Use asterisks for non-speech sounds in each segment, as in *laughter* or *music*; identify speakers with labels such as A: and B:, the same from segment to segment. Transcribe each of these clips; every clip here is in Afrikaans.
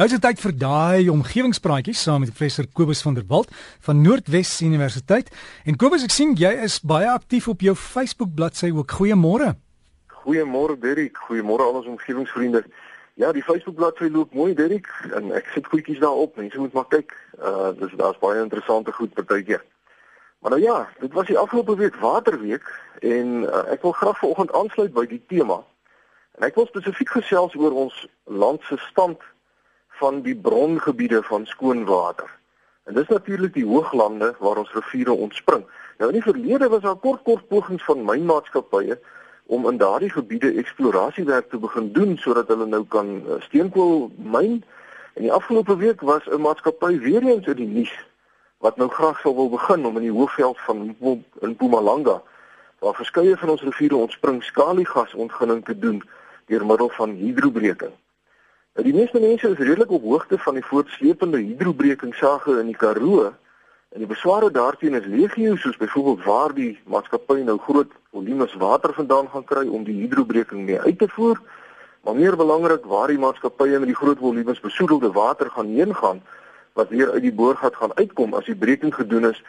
A: Nou is dit tyd vir daai omgewingspraatjies saam met professor Kobus van der Walt van Noordwes Universiteit. En Kobus, ek sien jy is baie aktief op jou Facebook bladsy ook. Goeiemôre.
B: Goeiemôre Derrick. Goeiemôre al ons omgewingsvriende. Ja, die Facebook bladsy loop mooi Derrick en ek sit goedjies daarop. Mense moet maar kyk. Uh dis daar's baie interessante goed partykeer. Maar nou ja, dit was die afgelope week Waterweek en uh, ek wil graag vanoggend aansluit by die tema. En ek wil spesifiek gesels oor ons land se stand van die brongebiede van skoon water. En dis natuurlik die hooglande waar ons riviere ontspring. Nou in die verlede was daar kort kort pogings van mynmaatskappye om in daardie gebiede eksplorasiewerk te begin doen sodat hulle nou kan eh, steenkool myn. En die afgelope week was 'n maatskappy weer eens in die nuus wat nou graag sou wil begin om in die hoofveld van in Mpumalanga waar verskeie van ons riviere ontspring skaliegas ontginning te doen deur middel van hidrobreking. Nou die meeste mense is redelik op hoogte van die voortsleepende hidrobrekingsage in die Karoo. En die besware daarteen is legio soos byvoorbeeld waar die maatskappy nou groot volumes water vandaan gaan kry om die hidrobreking mee uit te voer. Maar meer belangrik waar die maatskappye met die groot volumes besoedelde water gaan heen gaan wat weer uit die boorgat gaan uitkom as die breking gedoen is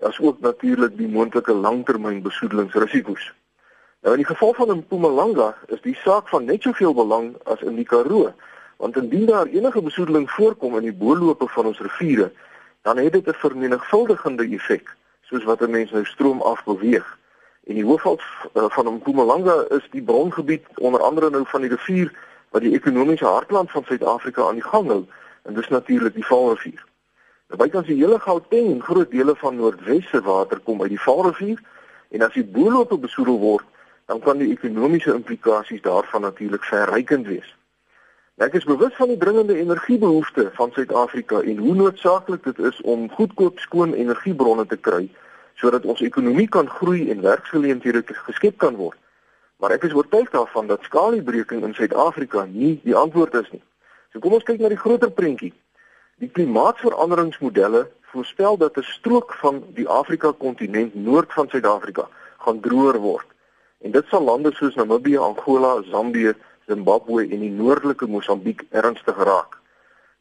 B: asook natuurlik die moontlike langtermyn besoedelingsrisiko's. Nou in die geval van Mpumalanga is die saak van net soveel belang as in die Karoo want indien daar enige besoedeling voorkom in die boorloope van ons riviere, dan het dit 'n vermenigvuldigende effek, soos wat 'n mens nou stroom af beweeg. En die hoofval uh, van Mpumalanga is die brongebied onder andere nou van die rivier wat die ekonomiese hartland van Suid-Afrika aan die gang hou, en dis natuurlik die Vaalrivier. Nou bykans die hele Gauteng en groot dele van Noordwes se water kom uit die Vaalrivier en as die boorloope besoedel word, dan kan die ekonomiese implikasies daarvan natuurlik verrykend wees. Ek is bewus van die dringende energiebehoefte van Suid-Afrika en hoe noodsaaklik dit is om goedkoop skoon energiebronne te kry sodat ons ekonomie kan groei en werksgeleenthede geskep kan word. Maar ek is oortuig daarvan dat skaliebreking in Suid-Afrika nie die antwoord is nie. So kom ons kyk na die groter prentjie. Die klimaatsveranderingsmodelle voorspel dat 'n strook van die Afrika-kontinent noord van Suid-Afrika gaan droër word. En dit sal lande soos Namibië, Angola, Zambië Zimbabwe en die noordelike Mosambiek ernstig raak.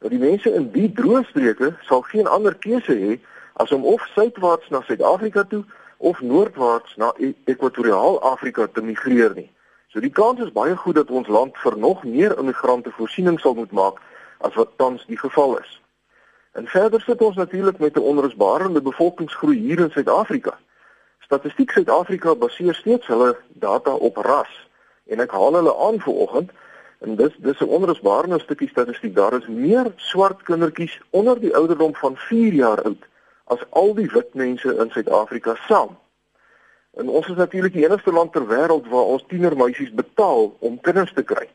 B: Nou die mense in die droë streke sal geen ander keuse hê as om of suidwaarts na Suid-Afrika toe of noordwaarts na Ekwatoriaal Afrika te migreer nie. So die kans is baie goed dat ons land vir nog meer immigrante voorsiening sal moet maak as wat tans die geval is. En verder sit ons natuurlik met 'n onrusbarende bevolkingsgroei hier in Suid-Afrika. Statistiek Suid-Afrika baseer steeds hulle data op ras en ek haal hulle aan vanoggend en dis dis 'n onrusbarende stukkie statistiek daar is meer swart kindertjies onder die ouderdom van 4 jaar oud as al die wit mense in Suid-Afrika saam. En ons is natuurlik die enigste land ter wêreld waar ons tienermeisies betaal om kinders te kry.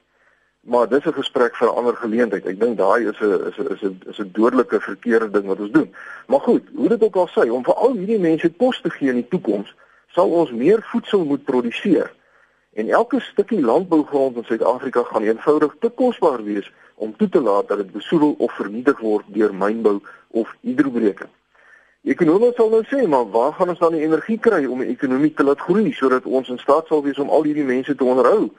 B: Maar dis 'n gesprek vir 'n ander geleentheid. Ek dink daai is 'n is 'n is 'n is 'n dodelike verkeerde ding wat ons doen. Maar goed, hoe dit ook al sê, om vir al hierdie mense kos te gee in die toekoms, sal ons meer voedsel moet produseer. En elke stukkie landbougrond in Suid-Afrika gaan eenvoudig te kosbaar wees om toe te laat dat dit besoedel of vernietig word deur mynbou of hidrobreking. Ekonome sal nou sê, maar waar gaan ons dan die energie kry om die ekonomie te laat groei sodat ons in staat sal wees om al hierdie mense te onderhou?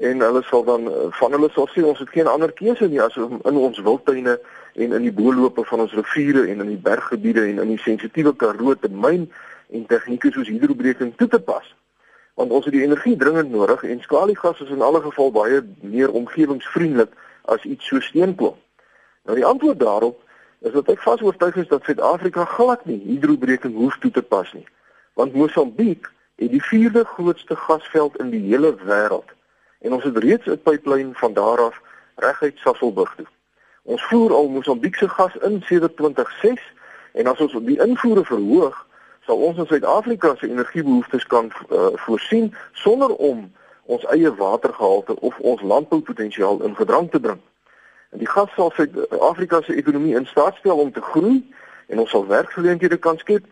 B: En hulle sal dan van hulle sal sê ons het geen ander keuse nie as om in ons wildtuine en in die boorloope van ons riviere en in die berggebiede en in die sensitiewe Karoo te myn en tegnieke soos hidrobreking toe te pas want ons het die energie dringend nodig en skaliegas is in alle geval baie meer omgewingsvriendelik as iets so steenkool. Nou die antwoord daarop is dat ek vas oortuig is dat Suid-Afrika glad nie hidrobreking hoef toe te pas nie. Want Mosambiek het die vierde grootste gasveld in die hele wêreld en ons het reeds 'n pipeline van daar af reguit Sasolburg toe. Ons voer al Mosambiek se gas in sedert 2006 en as ons die invoere verhoog sal ons in Suid-Afrika se energiebehoeftes kan uh, voorsien sonder om ons eie watergehalte of ons landboupotensiaal in gedrang te bring. En die gas sal Suid-Afrika se ekonomie in staat stel om te groei en ons sal werksgeleenthede kan skep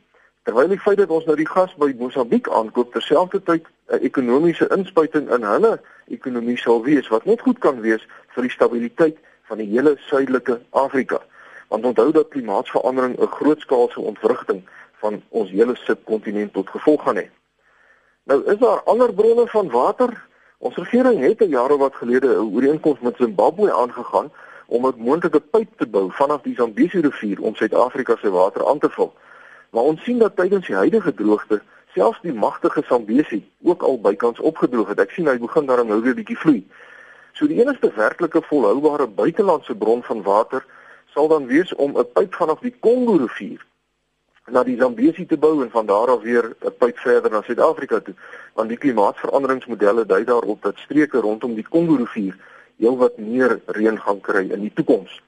B: terwyl die feit dat ons nou die gas by Mosambiek aankoop terselfdertyd 'n ekonomiese inspuiting in hulle ekonomie sal wees wat net goed kan wees vir die stabiliteit van die hele suidelike Afrika. Want onthou dat klimaatsverandering 'n grootskaalse ontwrigting van ons hele subkontinent tot gevolg gaan hê. Nou is daar ander bronne van water. Ons regering het 'n jaar of wat gelede 'n ooreenkoms met Zimbabwe aangegaan om 'n moontlike pyp te bou vanaf die Zambesi rivier om Suid-Afrika se water aan te vul. Maar ons sien dat tydens die huidige droogte selfs die magtige Zambesi ook al bykans opgedroog het. Ek sien hy begin daarom nou weer bietjie vloei. So die enigste werklike volhoubare buitelandse bron van water sal dan wees om 'n pyp vanaf die Kongo rivier na die Zambesi te bou en van daar af weer 'n pyp verder na Suid-Afrika toe. Want die klimaatsveranderingsmodelle dui daarop dat streke rondom die Kongo rivier heelwat meer reën gaan kry in die toekoms.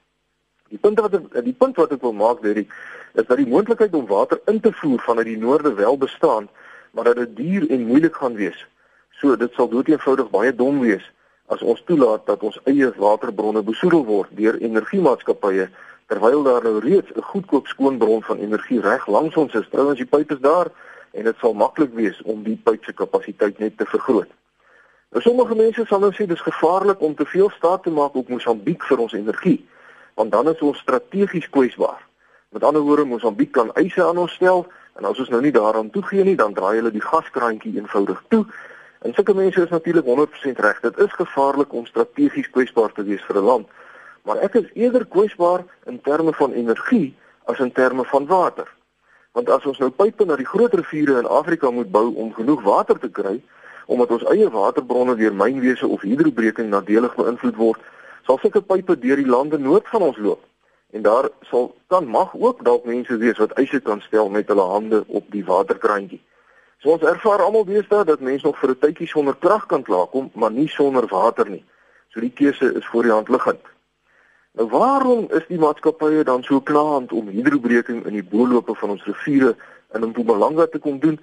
B: Die punt wat ek, die punt wat ek wil maak, Derek, is dat die moontlikheid om water in te voer vanuit die noorde wel bestaan, maar dat dit duur en moeilik gaan wees. So dit sal doeteenvoudig baie dom wees as ons toelaat dat ons eie waterbronne besoedel word deur energiemaatskappye terwyl daar nou reeds 'n goedkoop skoon bron van energie reg langs ons is. Trouwens die pyp is daar en dit sal maklik wees om die pyp se kapasiteit net te vergroot. Nou sommige mense sal nou sê dis gevaarlik om te veel staat te maak op Mosambiek vir ons energie, want dan is ons strategies kwesbaar. Met ander woorde, Mosambiek kan eise aan ons stel en as ons nou nie daaraan toegee nie, dan draai hulle die gaskraantjie eenvoudig toe. En sulke mense is natuurlik 100% reg. Dit is gevaarlik om strategies kwesbaar te wees vir 'n land maar ek is eerder kwesbaar in terme van energie as in terme van water. Want as ons nou pipe na die groot riviere in Afrika moet bou om genoeg water te kry, omdat ons eie waterbronne deur mynwese of hidrobreking nadelig beïnvloed word, sal sulke pipe deur die lande nood van ons loop. En daar sal dan mag ook dalk mense wees wat eise kan stel met hulle hande op die waterkraantjie. So ons ervaar almal deesdae dat mense nog vir 'n tydjie sonder krag kan klaarkom, maar nie sonder water nie. So die keuse is voor die hand liggend. Nou waarom is die maatskappye dan so klaand om hidrobreking in die boelope van ons riviere in Mpumalanga te kom doen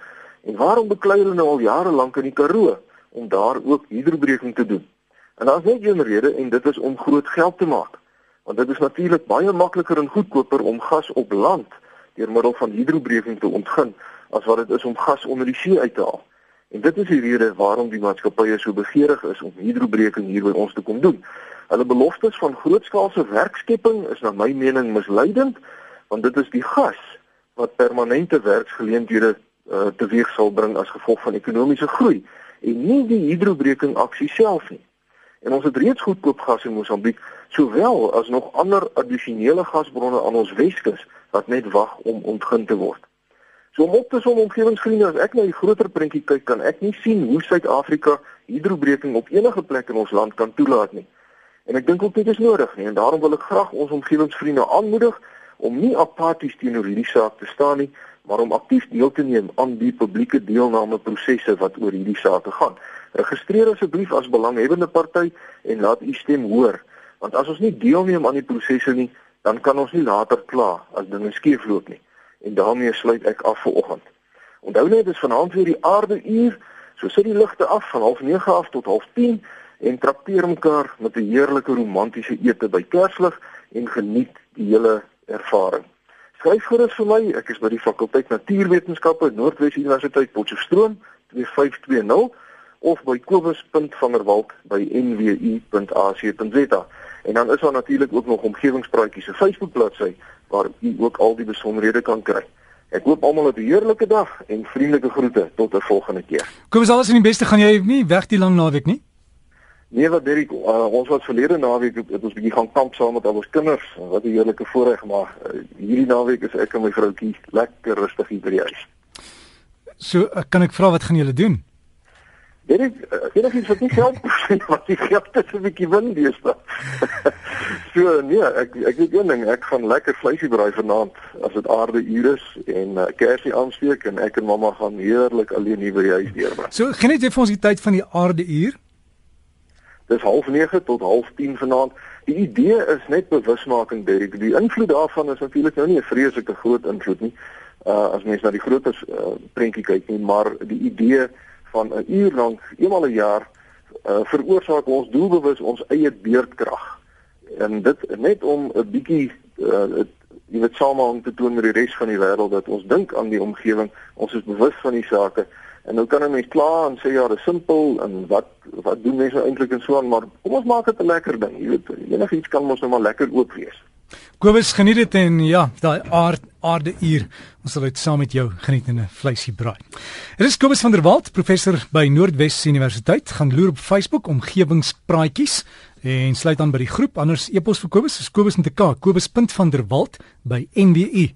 B: en waarom beklei hulle nou al jare lank in die Karoo om daar ook hidrobreking te doen? En daar's net een rede en dit is om groot geld te maak. Want dit is natuurlik baie makliker en goedkoper om gas op land deur middel van hidrobreking te ontgin as wat dit is om gas onder die see uit te haal. En dit is die rede waarom die maatskappye so begeerig is om hidrobreking hier by ons te kom doen. Hulle beloftes van grootskaalse werkskepping is na my mening misleidend want dit is die gas wat permanente werksgeleenthede uh, teweeg sal bring as gevolg van ekonomiese groei en nie die hidrobreking aksie self nie. En ons het reeds goedkoop gas in Mosambiek sowel as nog ander addisionele gasbronne aan ons Weskus wat net wag om ontgin te word. So om op te som omgewingsvriende as ek na die groter prentjie kyk kan ek nie sien hoe Suid-Afrika hidrobreking op enige plek in ons land kan toelaat nie. En ek dink ook dit is nodig nie en daarom wil ek graag ons omgewingsvriende aanmoedig om nie apaties teenoor hierdie saak te staan nie, maar om aktief deel te neem aan die publieke deelname prosesse wat oor hierdie saak gaan. Registreer asseblief as belanghebbende party en laat u stem hoor, want as ons nie deelneem aan die prosesse nie, dan kan ons nie later kla as dinge skeefloop nie. En daarmee sluit ek af vir oggend. Onthou net dis vanaand weer die aarde uur, so sit die ligte af van 09:30 af tot 10:30 en trakteer mekaar met 'n heerlike romantiese ete by Kerslig en geniet die hele ervaring. Skryf gerus vir my, ek is by die fakulteit Natuurwetenskappe Noordwes Universiteit Potchefstroom 2520 of by kobus.vanderwalt by nwu.ac.za. En dan is daar natuurlik ook nog omgewingspraatjies se Facebook bladsy waar u ook al die besonderhede kan kry. Ek hoop almal 'n heerlike dag en vriendelike groete tot 'n volgende keer.
A: Kobus, alles in die beste gaan jy nie weg die lang naweek nie?
B: Nee, wat Derek, uh, ons was verlede naweek het ons bietjie gaan kamp saam met al ons kinders. Wat 'n heerlike voorreg maar uh, hierdie naweek is ek en my vroutjie lekker rustig hier by die huis.
A: So, uh, kan ek vra wat gaan julle doen?
B: Derek, uh, enigiets wat nie geld *laughs* wat die geld is 'n bietjie win deesdae. *laughs* so nee, ek ek weet een ding, ek gaan lekker vleisie braai vanaand as dit aarde uur is en uh, kersie aansteek en ek en mamma gaan heerlik alleen hier by die huis deurbring.
A: So, geniet jy vir ons die tyd van die aarde uur?
B: Dis 09:30 tot 09:30 vanaand. Die idee is net bewusmaking Derek. Die invloed daarvan is natuurlik nou nie 'n vreeslike groot invloed nie. Uh as mens na die groter uh, prentjie kyk nie, maar die idee van 'n uur lank eenmal 'n jaar uh veroorsaak ons doelbewus ons eie beerdkrag. En dit net om 'n bietjie uh jy weet samehang te toon met die res van die wêreld dat ons dink aan die omgewing, ons is bewus van die sake En nou kan 'n mens kla en sê ja, dit is simpel en wat wat doen mense nou eintlik en so aan, maar kom ons maak dit 'n lekker ding. Jy weet, enigiets kan mos nou maar lekker oop wees.
A: Kobus geniet dit en ja, daai aard aarde uur. Ons sal dit saam met jou geniet in 'n vleisie braai. Dit is Kobus van der Walt, professor by Noordwes Universiteit. Gaan loer op Facebook omgewingspraatjies en sluit aan by die groep. Anders e-pos vir Kobus is Kobus met 'n K, kobus.vanderwalt by nwu.ac.za.